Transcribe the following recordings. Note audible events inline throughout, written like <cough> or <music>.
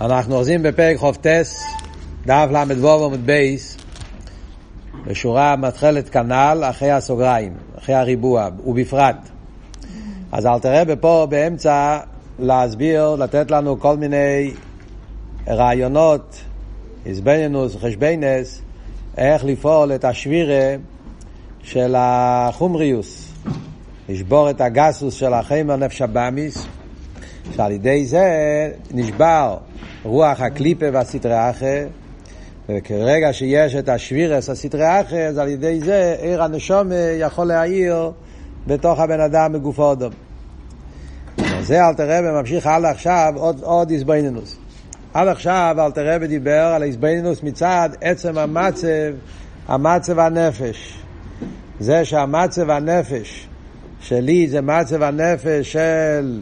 אנחנו אוחזים בפרק חופטס, דף ל"ו עמוד בייס, בשורה מתחלת כנ"ל, אחרי הסוגריים, אחרי הריבוע, ובפרט. אז אל תראה בפה באמצע להסביר, לתת לנו כל מיני רעיונות, איזבנינוס, חשבנס, איך לפעול את השבירה של החומריוס, לשבור את הגסוס של החיים הנפש הבאמיס, שעל ידי זה נשבר רוח הקליפה והסטרי אחר, וכרגע שיש את השבירס הסטרי אחר, אז על ידי זה עיר הנשום יכול להעיר בתוך הבן אדם בגופו אדום. זה אלתרבה ממשיך הלאה עכשיו עוד, עוד איזבנינוס. עד עכשיו אלתרבה דיבר על איזבנינוס מצד עצם המצב, המצב הנפש. זה שהמצב הנפש שלי זה מצב הנפש של,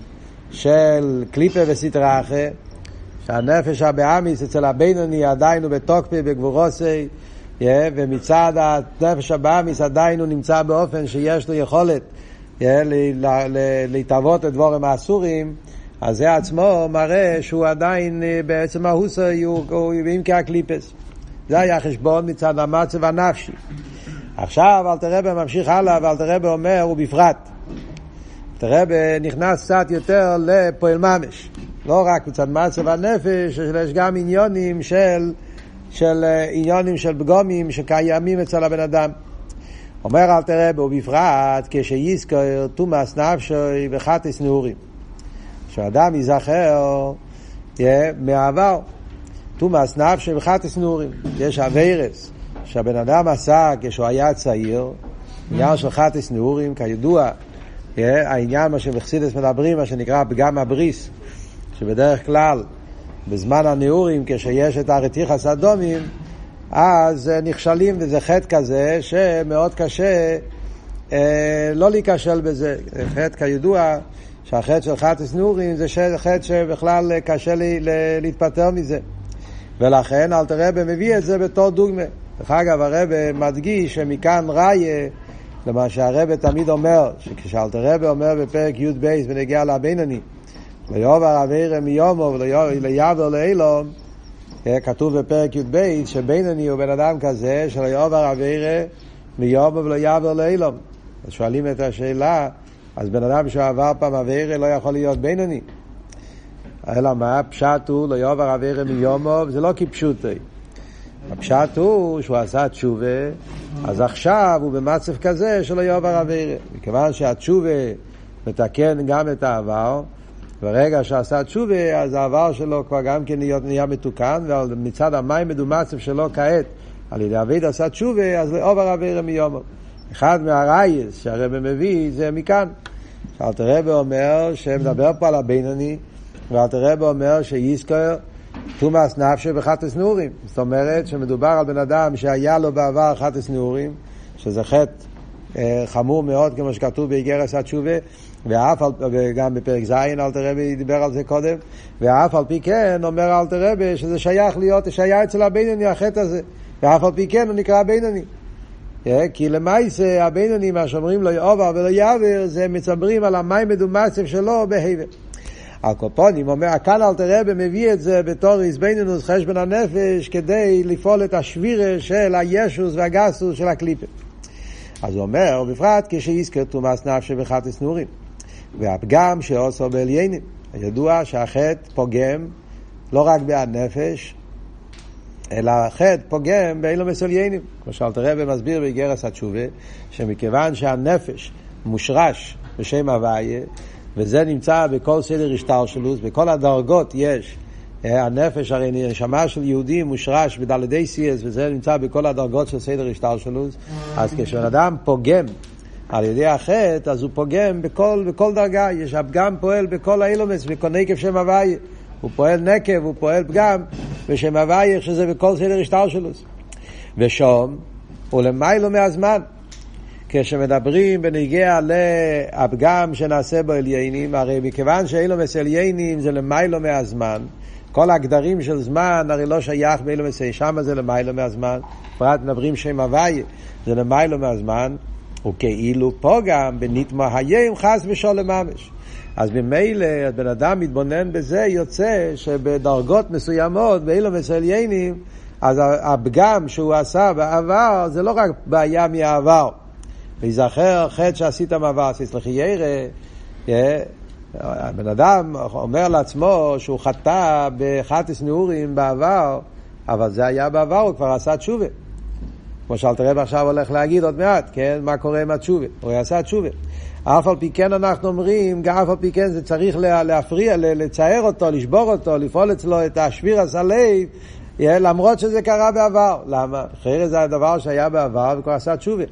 של קליפה וסטרה אחר, שהנפש הבאמיס אצל הבינוני עדיין הוא בתוקפי בגבורוסי, yeah, ומצד הנפש הבאמיס עדיין הוא נמצא באופן שיש לו יכולת yeah, להתאבות את דבורים האסורים, אז זה עצמו מראה שהוא עדיין בעצם ההוסי הוא עם כהקליפס. זה היה חשבון מצד המצב הנפשי. עכשיו אלתרבה ממשיך הלאה ואלתרבה אומר ובפרט. אלתרבה נכנס קצת יותר לפועל ממש. לא רק מצד מצב הנפש, יש גם עניונים של, של עניונים של פגומים שקיימים אצל הבן אדם. אומר אלתרבה ובפרט כשיזכר תומאס נפשוי וחטס נעורים. שאדם ייזכר yeah, מהעבר. תומאס נפשוי וחטס נעורים. יש אביירס. שהבן אדם עשה כשהוא היה צעיר, עניין של חטס נעורים, כידוע, העניין מה שמחסידס מדברים, מה שנקרא פגם הבריס, שבדרך כלל בזמן הנעורים, כשיש את הרתיחס אדומים, אז נכשלים, וזה חטא כזה שמאוד קשה אה, לא להיכשל בזה. חטא כידוע, שהחטא של חטס נעורים זה חטא שבכלל קשה לי, להתפטר מזה. ולכן אלתר מביא את זה בתור דוגמה. דרך אגב, הרב מדגיש שמכאן ראיה למה שהרב תמיד אומר, שכשאלטער רבי אומר בפרק י"ב בנוגע לבינוני, לא עבר עבירה מימיו ולא יעבור לעולם, כתוב בפרק י"ב שבינוני הוא בן אדם כזה שלא עבר עבירה מימיו ולא יעבור לעולם. אז שואלים את השאלה, אז בן אדם שעבר פעם אבירה לא יכול להיות בינוני. אלא מה? פשט הוא ליובר אבירה מיומו, וזה לא כפשוטי. הפשט הוא שהוא עשה תשובה, אז עכשיו הוא במצב כזה שלא יעבר אבירה. מכיוון שהתשובה מתקן גם את העבר, ברגע שעשה תשובה, אז העבר שלו כבר גם כן נהיה, נהיה מתוקן, ומצד המים מדומצב שלו כעת, על ידי אביד עשה תשובה, אז לא עובר אבירה מיומו. אחד מהרייס שהרבא מביא זה מכאן. אלתר רבי אומר, שמדבר פה על הבינוני, ואלתר רבי אומר שיזכר תומאס נפשי וחטס נעורים. זאת אומרת שמדובר על בן אדם שהיה לו בעבר חטס נעורים, שזה חטא אה, חמור מאוד, כמו שכתוב באיגרס התשובה, ואף על, וגם בפרק ז' אלתר רבי דיבר על זה קודם, ואף על פי כן אומר אלתר רבי שזה שייך להיות, שהיה אצל הבינוני החטא הזה, ואף על פי כן הוא נקרא בינוני. אה, כי למעשה הבינוני, מה שאומרים לו יעובר ולא יעבר, זה מצברים על המים מדומצב שלו בהבל. הקופונים אומר, כאן אלתר רבי מביא את זה בתור איזבנינוס חשבון הנפש כדי לפעול את השבירה של הישוס והגסוס של הקליפה. אז הוא אומר, בפרט כשיזכר תומאס נפשי וחטס נורים. והפגם שעושו בעליינים. ידוע שהחטא פוגם לא רק בהנפש, אלא החטא פוגם באילו מסוליינים. כמו שאלתר רבי מסביר באיגרס התשובה, שמכיוון שהנפש מושרש בשם הוויה, וזה נמצא בכל סדר השטלשלוס, בכל הדרגות יש. אה, הנפש הרי נשמה של יהודי מושרש בדלדי סייס, וזה נמצא בכל הדרגות של סדר השטלשלוס. אז כשבן אדם פוגם על ידי החטא, אז הוא פוגם בכל, בכל דרגה. יש הפגם פועל בכל האילומס, בכל נקב שם הוויה. הוא פועל נקב, הוא פועל פגם, בשם הוויה, שזה בכל סדר השטלשלוס. ושום, הוא למיילו מהזמן. כשמדברים בנגיע לפגם שנעשה בו עליינים, הרי מכיוון שאילומס עליינים זה למיילו מהזמן, כל הגדרים של זמן הרי לא שייך באילומס שם זה למיילו מהזמן, פרט מדברים שם הוויה, זה למיילו מהזמן, וכאילו פה גם בנתמה היום חס ושולם ממש. אז ממילא בן אדם מתבונן בזה, יוצא שבדרגות מסוימות, באילו מסליינים, אז הפגם שהוא עשה בעבר זה לא רק בעיה מהעבר. ויזכר חטא שעשית מעבר, סלחי ירא, הבן אדם אומר לעצמו שהוא חטא בחטאס נעורים בעבר, אבל זה היה בעבר, הוא כבר עשה תשובה. כמו שאלת רב עכשיו הולך להגיד עוד מעט, כן? מה קורה עם התשובה? הוא עשה תשובה. אף על פי כן אנחנו אומרים, אף על פי כן זה צריך להפריע, לצייר אותו, לשבור אותו, לפעול אצלו את השביר הסלב, למרות שזה קרה בעבר. למה? אחרי זה הדבר שהיה בעבר וכבר עשה תשובה.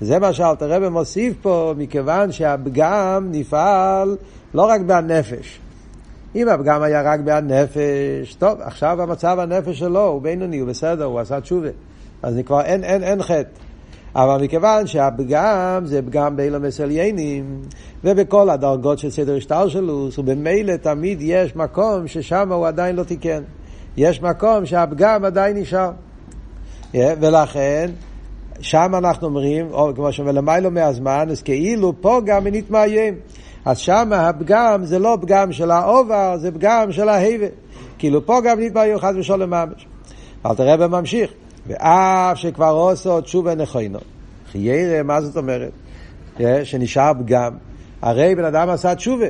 זה מה שאלתר רבי מוסיף פה, מכיוון שהפגם נפעל לא רק בנפש. אם הפגם היה רק בנפש, טוב, עכשיו המצב הנפש שלו הוא בינוני, הוא בסדר, הוא עשה תשובה. אז כבר אין, אין, אין חטא. אבל מכיוון שהפגם זה פגם בעולמות עליונים, ובכל הדרגות של סדר השתלשלות, ובמילא תמיד יש מקום ששם הוא עדיין לא תיקן. יש מקום שהפגם עדיין נשאר. ולכן, שם אנחנו אומרים, או כמו שאומר למעלה מהזמן, אז כאילו פגם ונטמא היום. אז שם הפגם זה לא פגם של העבר, זה פגם של ההווה. כאילו פגם ונטמא היום חס ושלום ממש. אלטער רבי ממשיך. ואף שכבר עושו תשובה נכונה. לכאורה, מה זאת אומרת? שנשאר פגם. הרי בן אדם עשה תשובה.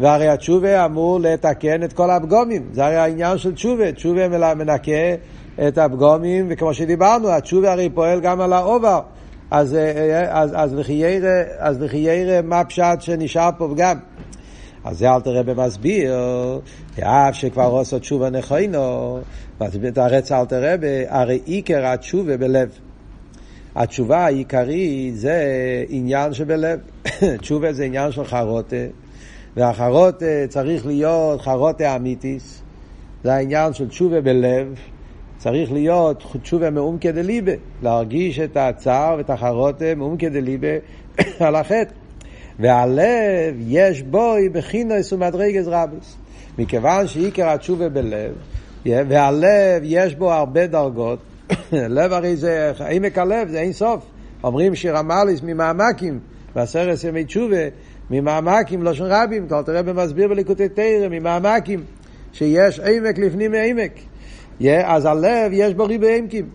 והרי התשובה אמור לתקן את כל הפגמים. זה הרי העניין של תשובה. תשובה מנקה את הפגמים, וכמו שדיברנו, התשובה הרי פועל גם על העבר. אז, אז, אז, לכאורה, אז לכאורה מה פשט שנשאר פה פגם? אז זה אלטער רבי מסביר, אף שכבר עושה תשובה נכוינו, מתרץ אל תראה, הרי עיקר התשובה בלב. התשובה העיקרית זה עניין שבלב. <laughs> תשובה זה עניין של חרוטה, והחרוטה צריך להיות חרוטה אמיתיס. זה העניין של תשובה בלב. צריך להיות תשובה מאומקא דליבה, להרגיש את הצער ואת החרוטה מאומקא דליבה <coughs> על החטא. והלב יש בו בחינוס ומדרגס רבוס. מכיוון שעיקר התשובה בלב, והלב יש בו הרבה דרגות, <coughs> לב הרי זה, עמק הלב זה אין סוף. אומרים שיר המליס ממעמקים, בעשרת ימי תשובה, ממעמקים לא של רבים, כל תראה במסביר בליקוטי תרא, ממעמקים, שיש עמק לפנים מעמק. אז הלב יש בו ריבי עמקים.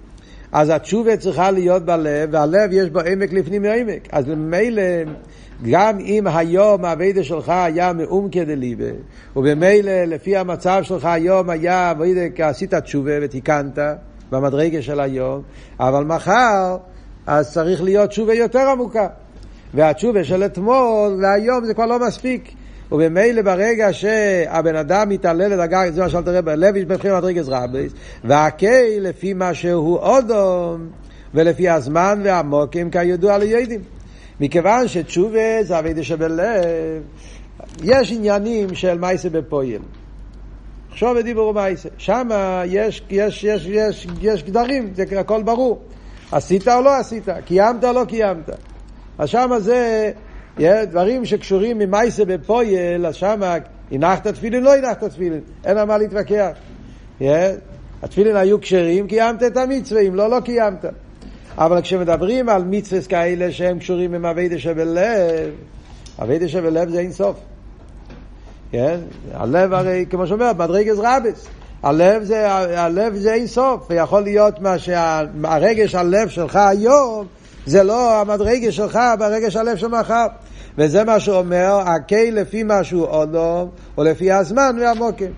אז התשובה צריכה להיות בלב, והלב יש בו עמק לפנים מעמק. אז ממילא גם אם היום האביידה שלך היה מאום כדליבה, ובמילא לפי המצב שלך היום היה אביידה עשית תשובה ותיקנת במדרגה של היום, אבל מחר אז צריך להיות תשובה יותר עמוקה. והתשובה של אתמול להיום זה כבר לא מספיק. וממילא ברגע שהבן אדם מתעלה לדרגה, זה מה שאלת הרב, לב יש בבחינת מדרגת רבייס, והקי לפי מה שהוא אודום, ולפי הזמן והמוקים כידוע ליהודים. מכיוון שתשובה זה אבידה שבלב, יש עניינים של מייסה בפויל. עכשיו בדיבור מייסה. שם יש, יש, יש, יש, יש גדרים, זה הכל ברור. עשית או לא עשית, קיימת או לא קיימת. אז שם זה דברים שקשורים ממייסה בפויל, אז שם הנחת תפילין, לא הנחת תפילין, אין על מה להתווכח. התפילין היו כשרים, קיימת את המצווה, אם לא, לא קיימת. אבל כשמדברים על מצווה כאלה שהם קשורים עם אביידה שבלב, אביידה שבלב זה אין סוף. כן? הלב הרי, כמו שאומר, מדרגס רבס. הלב זה, הלב זה אין סוף, ויכול להיות מה שהרגש הלב שלך היום, זה לא המדרגש שלך ברגש הלב של מחר. וזה מה שאומר, הקי לפי מה שהוא אודום, או לפי הזמן והמוקים.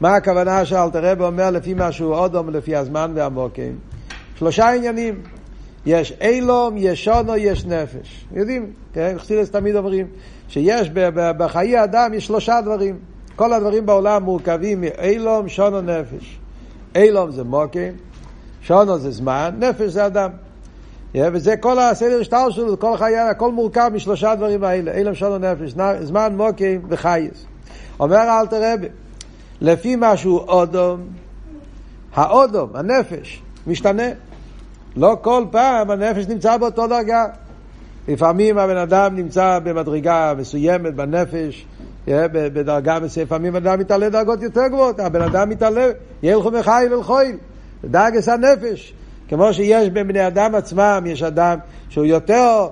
מה הכוונה שאלתר רב אומר לפי מה שהוא אודום, לפי הזמן והמוקים? שלושה עניינים. יש אילום, יש שונו, יש נפש. יודעים, כן? חסידס תמיד אומרים שיש בחיי אדם יש שלושה דברים. כל הדברים בעולם מורכבים מאילום, שונו, נפש. אילום זה מוקים, שונו זה זמן, נפש זה אדם. וזה כל הסדר שטר שלו, כל חיי, הכל מורכב משלושה דברים האלה, אילם שונו נפש, זמן מוקים וחייס. אומר אלתר רבי, לפי מה שהוא אודום, האודום, הנפש, משתנה. לא כל פעם הנפש נמצא באותו דרגה. לפעמים הבן אדם נמצא במדרגה מסוימת בנפש, בדרגה מסוימת, לפעמים אדם מתעלה דרגות יותר גבוהות, הבן אדם מתעלה, ילכו מחיל אל חויל, דרגס הנפש. כמו שיש בין בני אדם עצמם, יש אדם שהוא יותר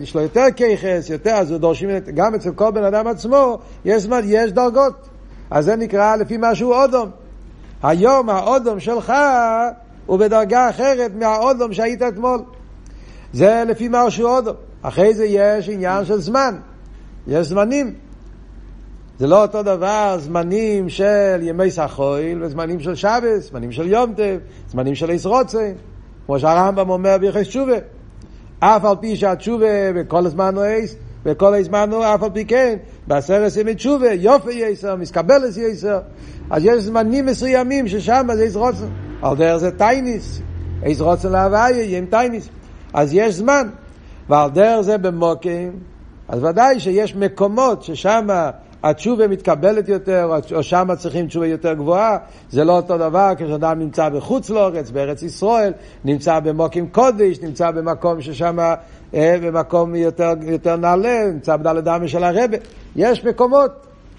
יש לו יותר כיחס, יותר, אז דורשים, גם אצל כל בן אדם עצמו, יש, יש דרגות. אז זה נקרא לפי מה שהוא אודום. היום האודום שלך הוא בדרגה אחרת מהאודום שהיית אתמול. זה לפי מה שהוא אודום. אחרי זה יש עניין של זמן. יש זמנים. זה לא אותו דבר זמנים של ימי סחויל וזמנים של שבס, זמנים של יום טב, זמנים של איס רוצה, כמו שהרמב"ם אומר ביחס תשובה. אף על פי שהתשובה בכל הזמן הוא איס, וכל הזמן הוא אף על פי כן, בעשרת ימי תשובה, יופי יסר, מסקבלס יסר. אז יש זמנים מסוימים ששם זה איס רוצה. על דרך זה טייניס, איס רוצה להוויה יהיה עם טייניס. אז יש זמן, ועל דרך זה במוקים, אז ודאי שיש מקומות ששם התשובה מתקבלת יותר, או שם צריכים תשובה יותר גבוהה, זה לא אותו דבר כשאדם נמצא בחוץ לארץ, בארץ ישראל, נמצא במוקים קודש, נמצא במקום ששם, אה, במקום יותר, יותר נעלה, נמצא בדלת דמי של הרבה. יש מקומות,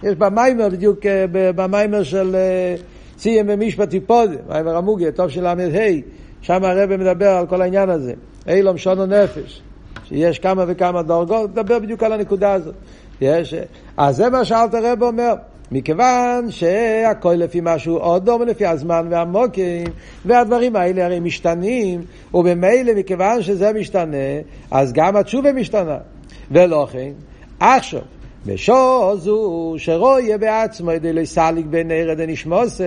יש במיימר, בדיוק אה, במיימר של אה, סיים במשפט טיפוד, מיימר המוגיה, טוב של ל"ה, שם הרבה מדבר על כל העניין הזה. אילום שונו נפש. שיש כמה וכמה דרגות, נדבר בדיוק על הנקודה הזאת. יש, אז זה מה שאלתר רב אומר. מכיוון שהכל לפי משהו עוד דומה לפי הזמן והמוקים, והדברים האלה הרי משתנים, ובמילא מכיוון שזה משתנה, אז גם התשובה משתנה. ולא כן, עכשיו, בשור זו שרויה בעצמו ידי לסליק בין ערד הנשמוסה,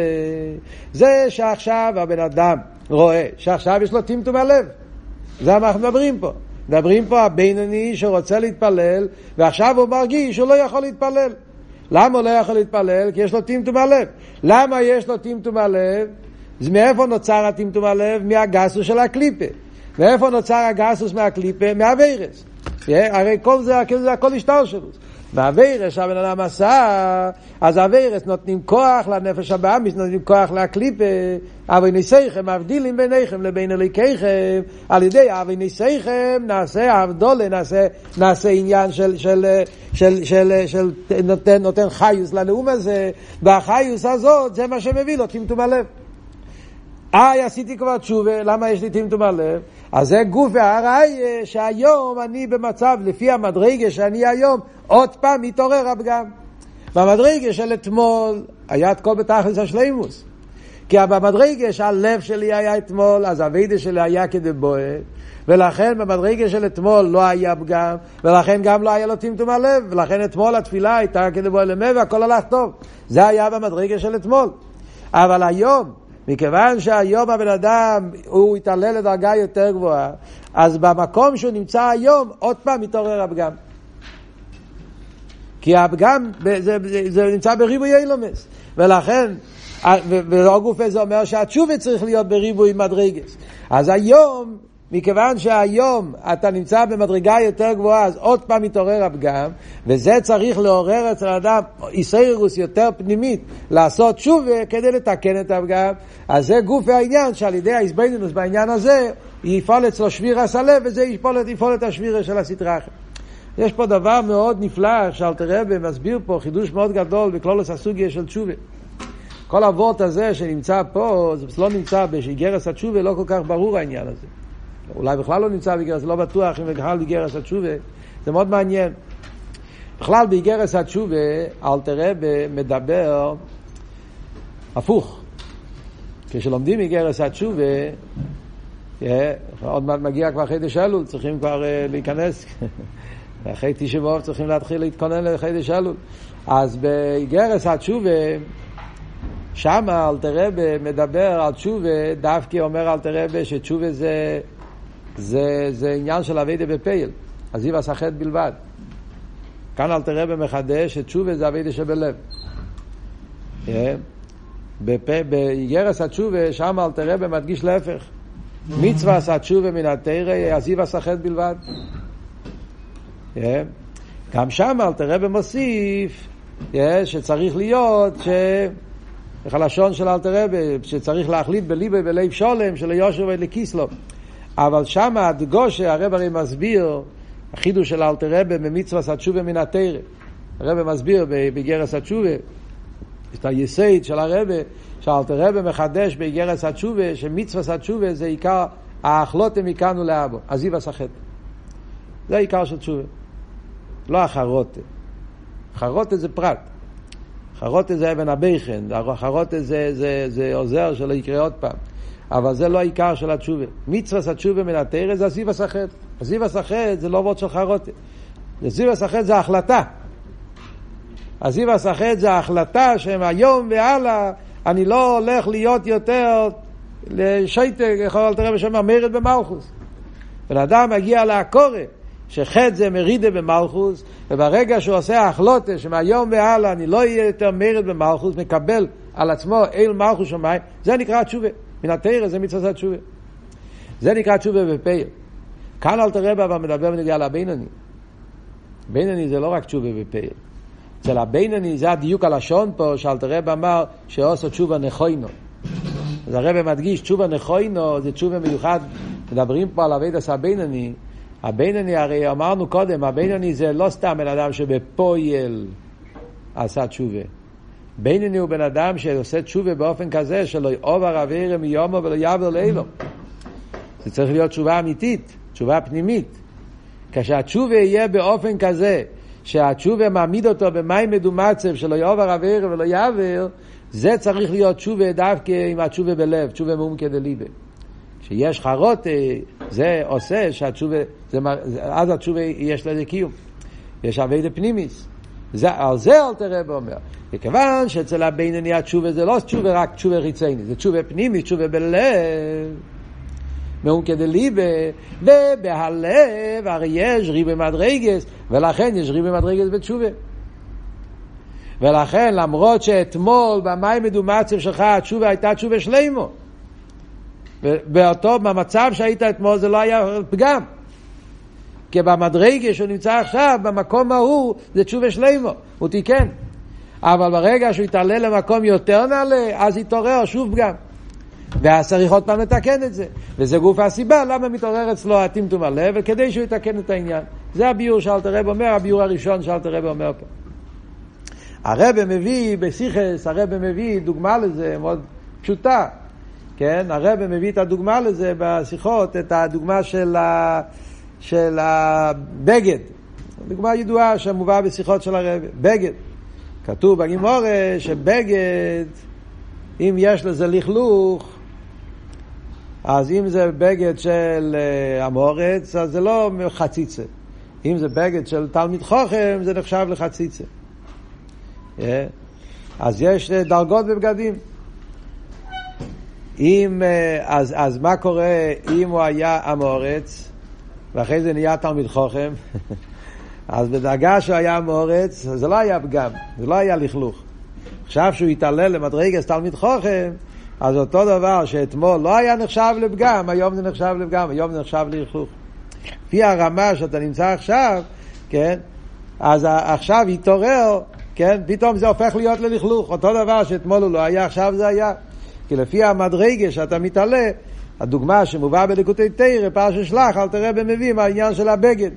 זה שעכשיו הבן אדם רואה שעכשיו יש לו טמטום הלב. זה מה אנחנו מדברים פה. מדברים פה הבינוני שרוצה להתפלל, ועכשיו הוא מרגיש שהוא לא יכול להתפלל. למה הוא לא יכול להתפלל? כי יש לו טמטום הלב. למה יש לו טמטום הלב? אז מאיפה נוצר הטמטום הלב? מהגסוס של הקליפה. מאיפה נוצר הגסוס מהקליפה? מהווירס. הרי כל זה, זה הכל השטר שלו. והווירס שהבן אדם עשה, אז הווירס נותנים כוח לנפש הבאמיס, נותנים כוח לקליפה, אבי ניסיכם, מבדילים ביניכם לבין אלוהיכם, על ידי אבי ניסיכם נעשה הבדולה, נעשה, נעשה עניין של, של, של, של, של, של נותן, נותן חיוס לנאום הזה, והחיוס הזאת זה מה שמביא לו טמטום הלב. איי, עשיתי כבר תשובה, למה יש לי טמטום הלב? אז זה גוף והראי שהיום אני במצב, לפי המדרגה שאני היום, עוד פעם מתעורר הפגם. במדרגה של אתמול היה את כל בתכלס השלימוס. כי במדרגה שהלב שלי היה אתמול, אז הווידה שלי היה כדבועט, ולכן במדרגה של אתמול לא היה פגם, ולכן גם לא היה לו טמטום הלב, ולכן אתמול התפילה הייתה כדבועט למה והכל הלך טוב. זה היה במדרגה של אתמול. אבל היום, מכיוון שהיום הבן אדם הוא התעלה לדרגה יותר גבוהה, אז במקום שהוא נמצא היום, עוד פעם מתעורר הפגם. כי הפגם זה, זה, זה נמצא בריבוי אילומס, ולכן, ולא גופה זה אומר שהתשובה צריך להיות בריבוי מדרגס. אז היום, מכיוון שהיום אתה נמצא במדרגה יותר גבוהה, אז עוד פעם מתעורר הפגם, וזה צריך לעורר אצל האדם איסיירוס יותר פנימית, לעשות תשובה כדי לתקן את הפגם. אז זה גוף העניין שעל ידי האיזבנינוס בעניין הזה, יפעל אצלו שבירס הלב, וזה יפעל, יפעל את השבירה של הסטרה אחרת. יש פה דבר מאוד נפלא שאלתר רבי מסביר פה חידוש מאוד גדול בכלולוס הסוגיה של תשובה. כל אבות הזה שנמצא פה, זה לא נמצא באיגרת התשובה, לא כל כך ברור העניין הזה. אולי בכלל לא נמצא באיגרת, לא בטוח אם בכלל באיגרת התשובה, זה מאוד מעניין. בכלל באיגרת התשובה, אלטער רבי מדבר הפוך. כשלומדים איגרת התשובה, עוד מעט מגיע כבר חודש אלול, צריכים כבר uh, להיכנס. <laughs> ואחרי תשע באב צריכים להתחיל להתכונן לחודש אלול. אז באיגרס התשובה, שם אלתרבה מדבר על תשובה, דווקא אומר אלתרבה שתשובה זה, זה, זה עניין של אביידה בפייל, עזיב הסחט בלבד. כאן אלתרבה מחדש שתשובה זה אביידה שבלב. באיגרס התשובה, שם אלתרבה מדגיש להפך. מצווה עשה תשובה מן התרא, עזיב הסחט בלבד. כן? גם שם אלתר רבי מוסיף כן? שצריך להיות, ש... איך הלשון של אלתר רבי, שצריך להחליט בליבי בלב שולם של יושר ולקיסלו. אבל שם הדגושה, הרב הרי מסביר, החידוש של אלתר רבי במצווה התשובה מן התרא. הרב מסביר בגרס התשובה, את היסייד של הרב, שאלתר רבי מחדש בגרס התשובה, שמצווה התשובה זה עיקר האכלותם מכאן ולאבו, עזיב הסחט. זה העיקר של תשובה. לא החרוטה. חרוטה זה פרט. חרוטה זה אבן הבכן, חרוטה זה, זה, זה עוזר שלא יקרה עוד פעם. אבל זה לא העיקר של התשובה. מצווה התשובה מן התרא זה הסיב הסחט. הסיב הסחט זה לא וורד של חרוטה. הסיב הסחט זה החלטה. הסיב הסחט זה ההחלטה שמהיום והלאה אני לא הולך להיות יותר לשייטק, יכול לתראה בשם המרד במלכוס. בן אדם מגיע לעקורת. שחטא זה מרידה במלכוס, וברגע שהוא עושה החלוטה שמהיום והלאה אני לא אהיה יותר מרד במלכוס, מקבל על עצמו אל מלכוס שמיים, זה נקרא תשובה. מן התרא זה מצווה תשובה. זה נקרא תשובה בפייל. כאן אל תראה אבל מדבר בנגיעה לבינוני. בינוני זה לא רק תשובה בפייל. אצל הבינוני זה הדיוק הלשון פה, שאל תראה אמר שעושה תשובה נכוינו. אז הרב מדגיש, תשובה נכוינו זה תשובה מיוחד, מדברים פה על אבי דס הבינוני, הבינוני הרי אמרנו קודם, הבינוני זה לא סתם בן אדם שבפויל עשה תשובה. בינוני הוא בן אדם שעושה תשובה באופן כזה שלא יעובר אבירה מיומו ולא יעבר לאילו. זה צריך להיות תשובה אמיתית, תשובה פנימית. כשהתשובה יהיה באופן כזה שהתשובה מעמיד אותו במים מדומצב שלא יעובר אבירה ולא יעבר, זה צריך להיות תשובה דווקא עם התשובה בלב, תשובה מאומקא דליבה. כשיש חרוט, זה עושה שהתשובה, זה, אז התשובה יש לזה קיום. יש אבי פנימיס. זה, על זה אל תראה ואומר. מכיוון שאצל הבינוני התשובה זה לא תשובה רק תשובה חיצייני, זה תשובה פנימית, תשובה בלב. מאום כדליבה, ובהלב הרי יש ריבי מדרגס, ולכן יש ריבי מדרגס בתשובה. ולכן למרות שאתמול במים מדומצב שלך התשובה הייתה תשובה שלימו. באותו, במצב שהיית אתמול זה לא היה פגם. כי במדרגה שהוא נמצא עכשיו, במקום ההוא, זה תשובה שלימו, הוא תיקן. אבל ברגע שהוא יתעלה למקום יותר נעלה, אז יתעורר שוב פגם. ואז צריך עוד פעם לתקן את זה. וזה גוף הסיבה למה מתעורר אצלו הטמטום הלב, וכדי שהוא יתקן את העניין. זה הביור שאלתר רב אומר, הביור הראשון שאלתר רב אומר פה. הרב מביא בסיכס, הרב מביא דוגמה לזה מאוד פשוטה. כן, הרב מביא את הדוגמה לזה בשיחות, את הדוגמה של, ה, של הבגד. דוגמה ידועה שמובאה בשיחות של הרב, בגד. כתוב בגימורה שבגד, אם יש לזה לכלוך, אז אם זה בגד של אה, המורץ, אז זה לא חציצה. אם זה בגד של תלמיד חוכם, זה נחשב לחציצה. Yeah. אה? אז יש דרגות בבגדים. אם, אה, אז, אז מה קורה אם הוא היה המורץ, ואחרי זה נהיה תלמיד חוכם? <laughs> אז בדרגה שהוא היה המורץ, זה לא היה פגם, זה לא היה לכלוך. עכשיו שהוא התעלל למדרגס תלמיד חוכם, אז אותו דבר שאתמול לא היה נחשב לפגם, היום זה נחשב לפגם, היום זה נחשב לכלוך. לפי הרמה שאתה נמצא עכשיו, כן, אז עכשיו התעורר, כן, פתאום זה הופך להיות ללכלוך. אותו דבר שאתמול הוא לא היה, עכשיו זה היה. כי לפי המדרגה שאתה מתעלה, הדוגמה שמובאה בליקוטי תרא, פרשת שלח, אל תראה במביא מהעניין של הבגד.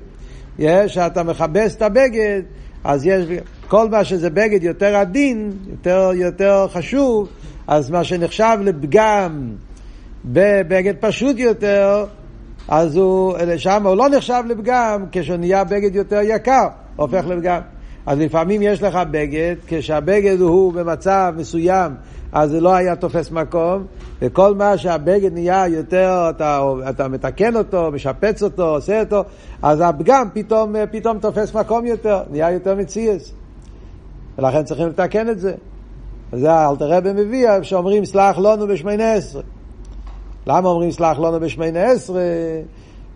יש, שאתה מכבס את הבגד, אז יש, כל מה שזה בגד יותר עדין, יותר, יותר חשוב, אז מה שנחשב לפגם בבגד פשוט יותר, אז הוא, שם הוא לא נחשב לפגם, כשהוא נהיה בגד יותר יקר, הופך לפגם. אז לפעמים יש לך בגד, כשהבגד הוא במצב מסוים, אז זה לא היה תופס מקום, וכל מה שהבגד נהיה יותר, אתה, אתה מתקן אותו, משפץ אותו, עושה אותו, אז הפגם פתאום, פתאום תופס מקום יותר, נהיה יותר מציאס. ולכן צריכים לתקן את זה. וזה אלתר רבי מביא, שאומרים סלח לנו בשמונה עשרה. למה אומרים סלח לנו בשמונה עשרה?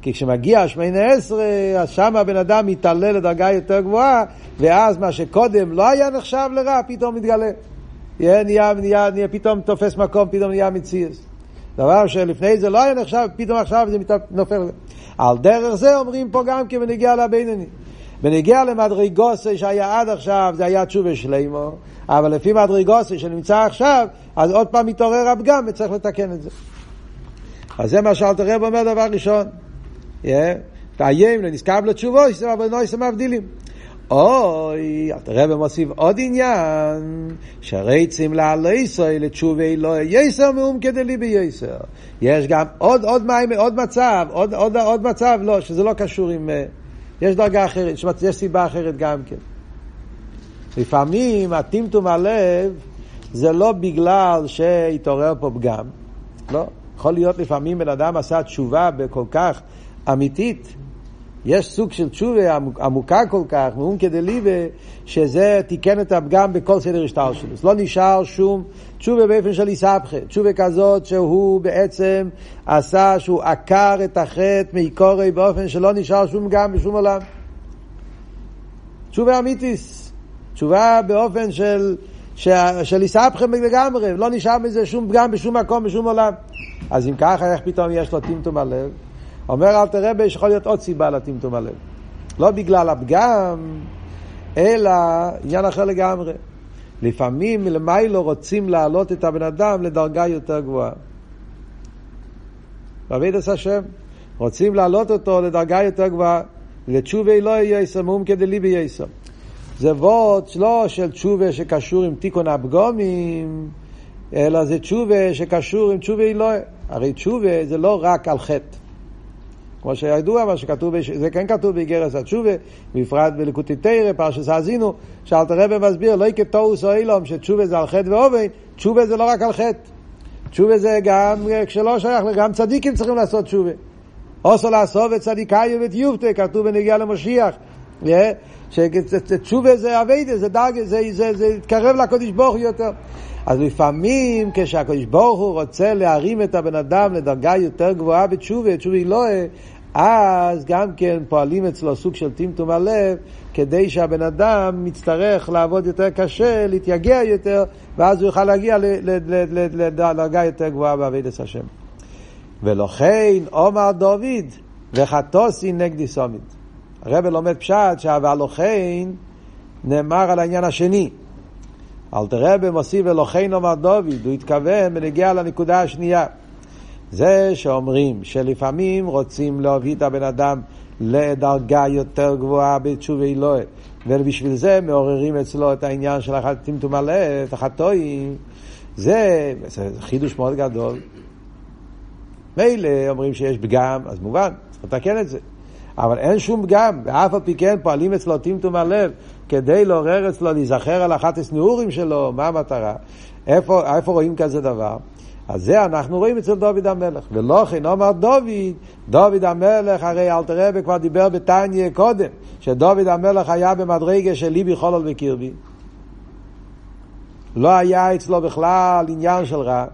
כי כשמגיע השמונה עשרה, אז שם הבן אדם מתעלה לדרגה יותר גבוהה, ואז מה שקודם לא היה נחשב לרע, פתאום מתגלה. נהיה, נהיה, נהיה, נהיה פתאום תופס מקום, פתאום נהיה מציאס. דבר שלפני זה לא היה נחשב, פתאום עכשיו זה נופל. על דרך זה אומרים פה גם כי בנגיע לבינוני. בנגיע למדרגוסי שהיה עד עכשיו, זה היה תשובה שלימו, אבל לפי מדרגוסי שנמצא עכשיו, אז עוד פעם מתעורר הפגם וצריך לתקן את זה. אז זה מה שאלת הרב אומר דבר ראשון. תאיים לנזכר לתשובו, אבל נויסם מבדילים. אוי, הרב מוסיף עוד עניין, שרצים לעלייסוי לתשובי לא יסר מאום כדי לי בייסר. יש גם עוד, עוד, מים, עוד מצב, עוד, עוד, עוד מצב, לא, שזה לא קשור עם, יש דרגה אחרת, יש סיבה אחרת גם כן. לפעמים הטמטום הלב זה לא בגלל שהתעורר פה פגם, לא. יכול להיות לפעמים בן אדם עשה תשובה בכל כך אמיתית, יש סוג של תשובה עמוקה כל כך, מעומקא דליבה, שזה תיקן את הפגם בכל סדר השטר שלו. לא נשאר שום תשובה באופן של איסבכה. תשובה כזאת שהוא בעצם עשה, שהוא עקר את החטא מעיקורי באופן שלא נשאר שום פגם בשום עולם. תשובה אמיתיס. תשובה באופן של, של איסבכה לגמרי, לא נשאר מזה שום פגם בשום מקום, בשום עולם. אז אם ככה, איך פתאום יש לו טמטום הלב? אומר אל תראה שיכול להיות עוד סיבה לטמטום הלב. לא בגלל הפגם, אלא עניין אחר לגמרי. לפעמים מלמיילו רוצים להעלות את הבן אדם לדרגה יותר גבוהה. בעביד עשה השם. רוצים להעלות אותו לדרגה יותר גבוהה. לתשובי לא יהיה יסמום כדי לי בייסם. זה ווט לא של תשובה שקשור עם תיקון הפגומים, אלא זה תשובה שקשור עם תשובה אלוהי. הרי תשובה זה לא רק על חטא. כמו שידוע, מה שכתוב, זה כן כתוב באיגרס התשובה, בפרט בלקוטי תרא, פרשס האזינו, שאלתר רבי מסביר, לא כתוס או אילום, שתשובה זה על חטא ואובן, תשובה זה לא רק על חטא. תשובה זה גם, כשלא שייך, גם צדיקים צריכים לעשות תשובה. אוסו לעשות את צדיקאי ואת יובטה, כתוב בנגיעה למשיח. שתשובה זה אביידה, זה דרגה, זה, זה, זה התקרב לקודש ברוך יותר. אז לפעמים כשהקדוש ברוך הוא רוצה להרים את הבן אדם לדרגה יותר גבוהה בתשובה, תשובה היא לא... אז גם כן פועלים אצלו סוג של טמטום הלב, כדי שהבן אדם מצטרך לעבוד יותר קשה, להתייגע יותר, ואז הוא יוכל להגיע לדרגה יותר גבוהה בעבידת השם. ולכן עומר דוד וחטוסי נגדי סומית. הרב לומד פשט שהוולוכן נאמר על העניין השני. אלתר רבי מוסיף אלוהינו אמר דוד, הוא התכוון בנגיע לנקודה השנייה. זה שאומרים שלפעמים רוצים להביא את הבן אדם לדרגה יותר גבוהה בתשובה אלוהי, ובשביל זה מעוררים אצלו את העניין של טמטום הלב, החטואים, זה, זה חידוש מאוד גדול. מילא אומרים שיש פגם, אז מובן, צריך לתקן את זה. אבל אין שום פגם, ואף על פי כן פועלים אצלו טמטום הלב, כדי לעורר אצלו, להיזכר על אחת הסנעורים שלו, מה המטרה? איפה, איפה רואים כזה דבר? אז זה אנחנו רואים אצל דוד המלך. ולא כן אומר דוד, דוד המלך, הרי אלתר רבי כבר דיבר בתניא קודם, שדוד המלך היה במדרגה של ליבי חולל וקרבי. לא היה אצלו בכלל עניין של רע.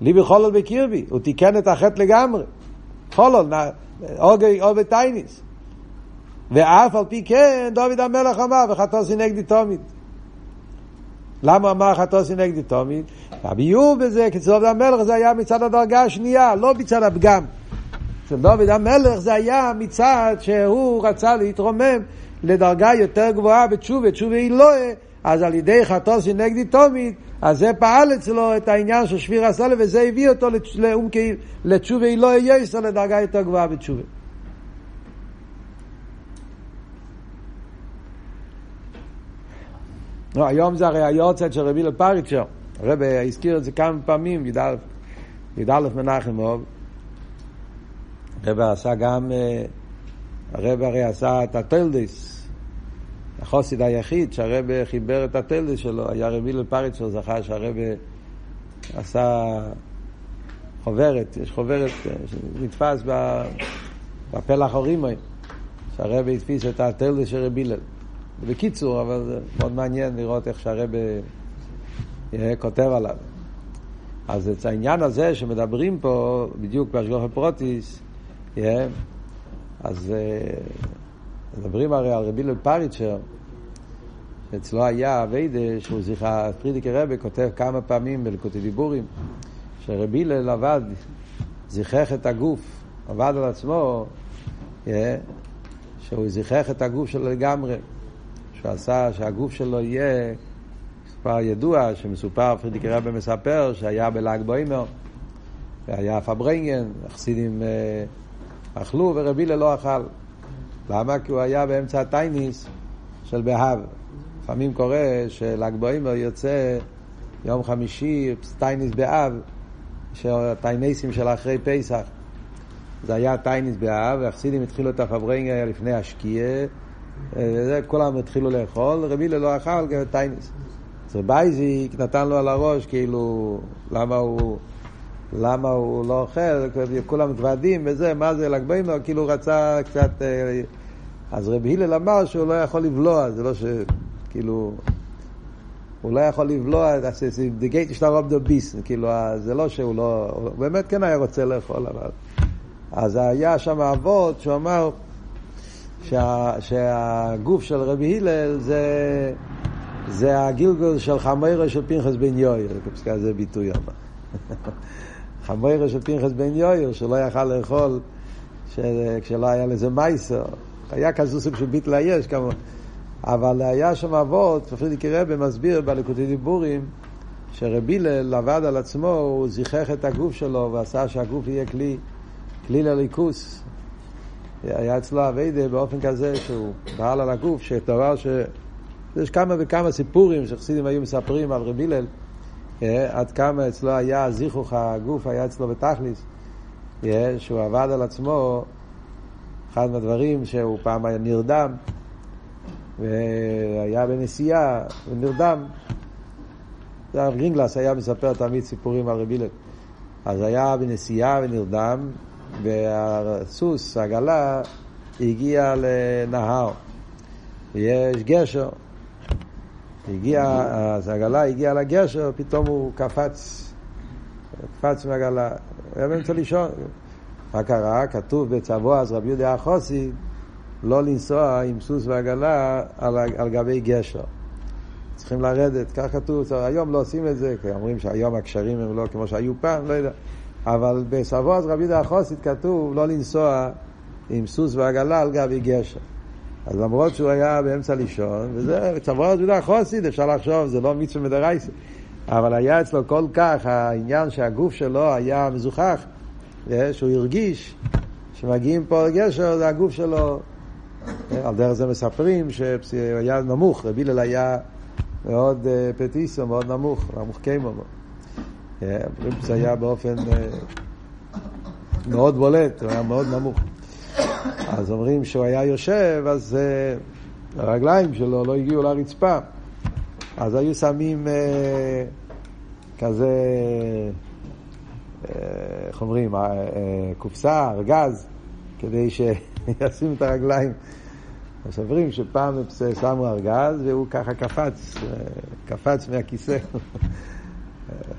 ליבי חולל בקרבי, הוא תיקן את החטא לגמרי. חולל, אוגי או בטייניס. ואף על פי כן, דוד המלך אמר, וחטוסי נגדי תומית. למה אמר חטוסי נגדי תומית? הביור בזה, כי דוד המלך זה היה מצד הדרגה השנייה, לא מצד הפגם. אצל דוד המלך זה היה מצד שהוא רצה להתרומם לדרגה יותר גבוהה בתשובה, תשובה היא לא, אז על ידי חטוסי נגדי תומית, אז זה פעל אצלו את העניין של שביר הסלב, וזה הביא אותו לתשובה לא יהיה לדרגה יותר גבוהה בתשובה. לא, היום זה הרי היורצייט של רבי לפריצ'ר. הרב הזכיר את זה כמה פעמים, י"א מנחמוב. הרב עשה גם, אה, הרב הרי עשה את הטלדיס. החוסיד היחיד שהרב חיבר את הטלדיס שלו היה רבי לפריצ'ר, זכה שהרב עשה חוברת, יש חוברת אה, שנתפס בפלח הורימוי, שהרב הדפיס את הטלדיס של רבי הלל. בקיצור, אבל זה מאוד מעניין לראות איך שהרבה אה, כותב עליו. אז את העניין הזה שמדברים פה, בדיוק בהשגוח הפרוטיס, אה, אז מדברים הרי על רבי לפריצ'ר, שאצלו היה אביידה, שהוא זכר, פרידיקי רבי כותב כמה פעמים בלקוטי דיבורים, שרבי הלל עבד, זיכך את הגוף, עבד על עצמו, שהוא זיכך את הגוף שלו לגמרי. שהוא עשה שהגוף שלו יהיה, מספר ידוע, שמסופר, פרידיקי רבי מספר, שהיה בל"ג בוימר, והיה פברנגן, החסידים אה, אכלו ורבי לא אכל. למה? כי הוא היה באמצע הטייניס של בהב. לפעמים קורה של"ג בוימר יוצא יום חמישי, תענית בה"ב, שהתעניתים של אחרי פסח. זה היה תענית בה"ב, והחסידים התחילו את הפארברענגען לפני השקיעה, כולם התחילו לאכול, רבי לא אכל תענית. אז רב אייזיק נתן לו על הראש, כאילו, למה הוא, למה הוא לא אוכל, כולם מתוועדים וזה, מה זה ל"ג בעומר, כאילו רצה קצת... אז רבי הלל אמר שהוא לא יכול לבלוע, זה לא ש... כאילו... הוא לא יכול לבלוע, the gate is not the beast, כאילו, זה לא שהוא לא, הוא באמת כן היה רוצה לאכול, אבל... אז היה שם אבות שהוא אמר שה, שהגוף של רבי הלל זה, זה הגילגול של חמיירה של פנחס בן יויר, בפסקה זה ביטוי אמר. <laughs> חמיירה של פנחס בן יויר, שלא יכל לאכול כשלא היה לזה מייסר. היה כזה סוג של ביטל היש כמובן. אבל היה שם אבות, פרידיקי רבי מסביר בלקוטי דיבורים, שרבי הלל עבד על עצמו, הוא זיכך את הגוף שלו ועשה שהגוף יהיה כלי, כלי לליכוס. היה אצלו אביידה באופן כזה שהוא פעל על הגוף, שדבר ש... יש כמה וכמה סיפורים שחסידים היו מספרים על רבי הלל, אה, עד כמה אצלו היה זיכוך הגוף, היה אצלו בתכליס, אה, שהוא עבד על עצמו, אחד מהדברים שהוא פעם היה נרדם, והיה בנסיעה, ונרדם. הרב גרינגלס היה מספר תמיד סיפורים על רבי הלל. אז היה בנסיעה ונרדם, והסוס, העגלה, הגיע לנהר. ויש גשר. הגיע, אז העגלה הגיעה לגשר, פתאום הוא קפץ, קפץ מהעגלה. היה באמצע לישון. מה קרה? כתוב בצבוע אז רבי יהודה החוסי, לא לנסוע עם סוס ועגלה על, על גבי גשר. צריכים לרדת, כך כתוב, היום לא עושים את זה, כי אומרים שהיום הקשרים הם לא כמו שהיו פעם, לא יודע. אבל בסבו אז רבי יהודה החוסית כתוב לא לנסוע עם סוס ועגלה על גבי גשר. אז למרות שהוא היה באמצע לישון, וזה, צבו אז יהודה החוסית, אפשר לחשוב, זה לא מצווה מדרייסה. אבל היה אצלו כל כך העניין שהגוף שלו היה מזוכח, שהוא הרגיש שמגיעים פה לגשר, זה הגוף שלו על דרך זה מספרים שהיה נמוך, רבי הלל היה מאוד אה, פטיסו, מאוד נמוך, נמוך קיימו. אה, זה היה באופן אה, מאוד בולט, הוא היה מאוד נמוך. אז אומרים שהוא היה יושב, אז הרגליים שלו לא הגיעו לרצפה. אז היו שמים כזה, אומרים, קופסה, ארגז, כדי שישים את הרגליים. מספרים שפעם שמו ארגז והוא ככה קפץ, קפץ מהכיסא.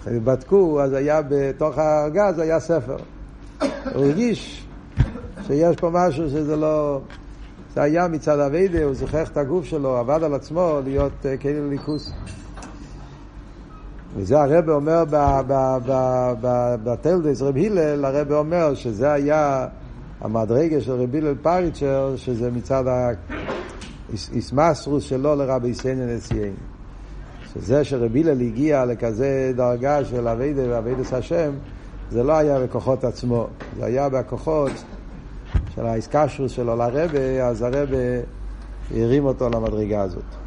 בדקו, אז היה בתוך הארגז היה ספר. הוא הרגיש שיש פה משהו שזה לא... זה היה מצד אביידה, הוא זוכח את הגוף שלו, עבד על עצמו להיות כאילו ליכוס. וזה הרב אומר בטלדס, רב הלל, הרב אומר שזה היה המדרגה של רבי הלל פריצ'ר, שזה מצד האיסמסרוס שלו לרבי סנן נשיאים. שזה שרבי הלל הגיע לכזה דרגה של אביידה ואביידס השם, זה לא היה בכוחות עצמו, זה היה בכוחות של האיסקשרוס שלו לרבה, אז הרבה הרים אותו למדרגה הזאת.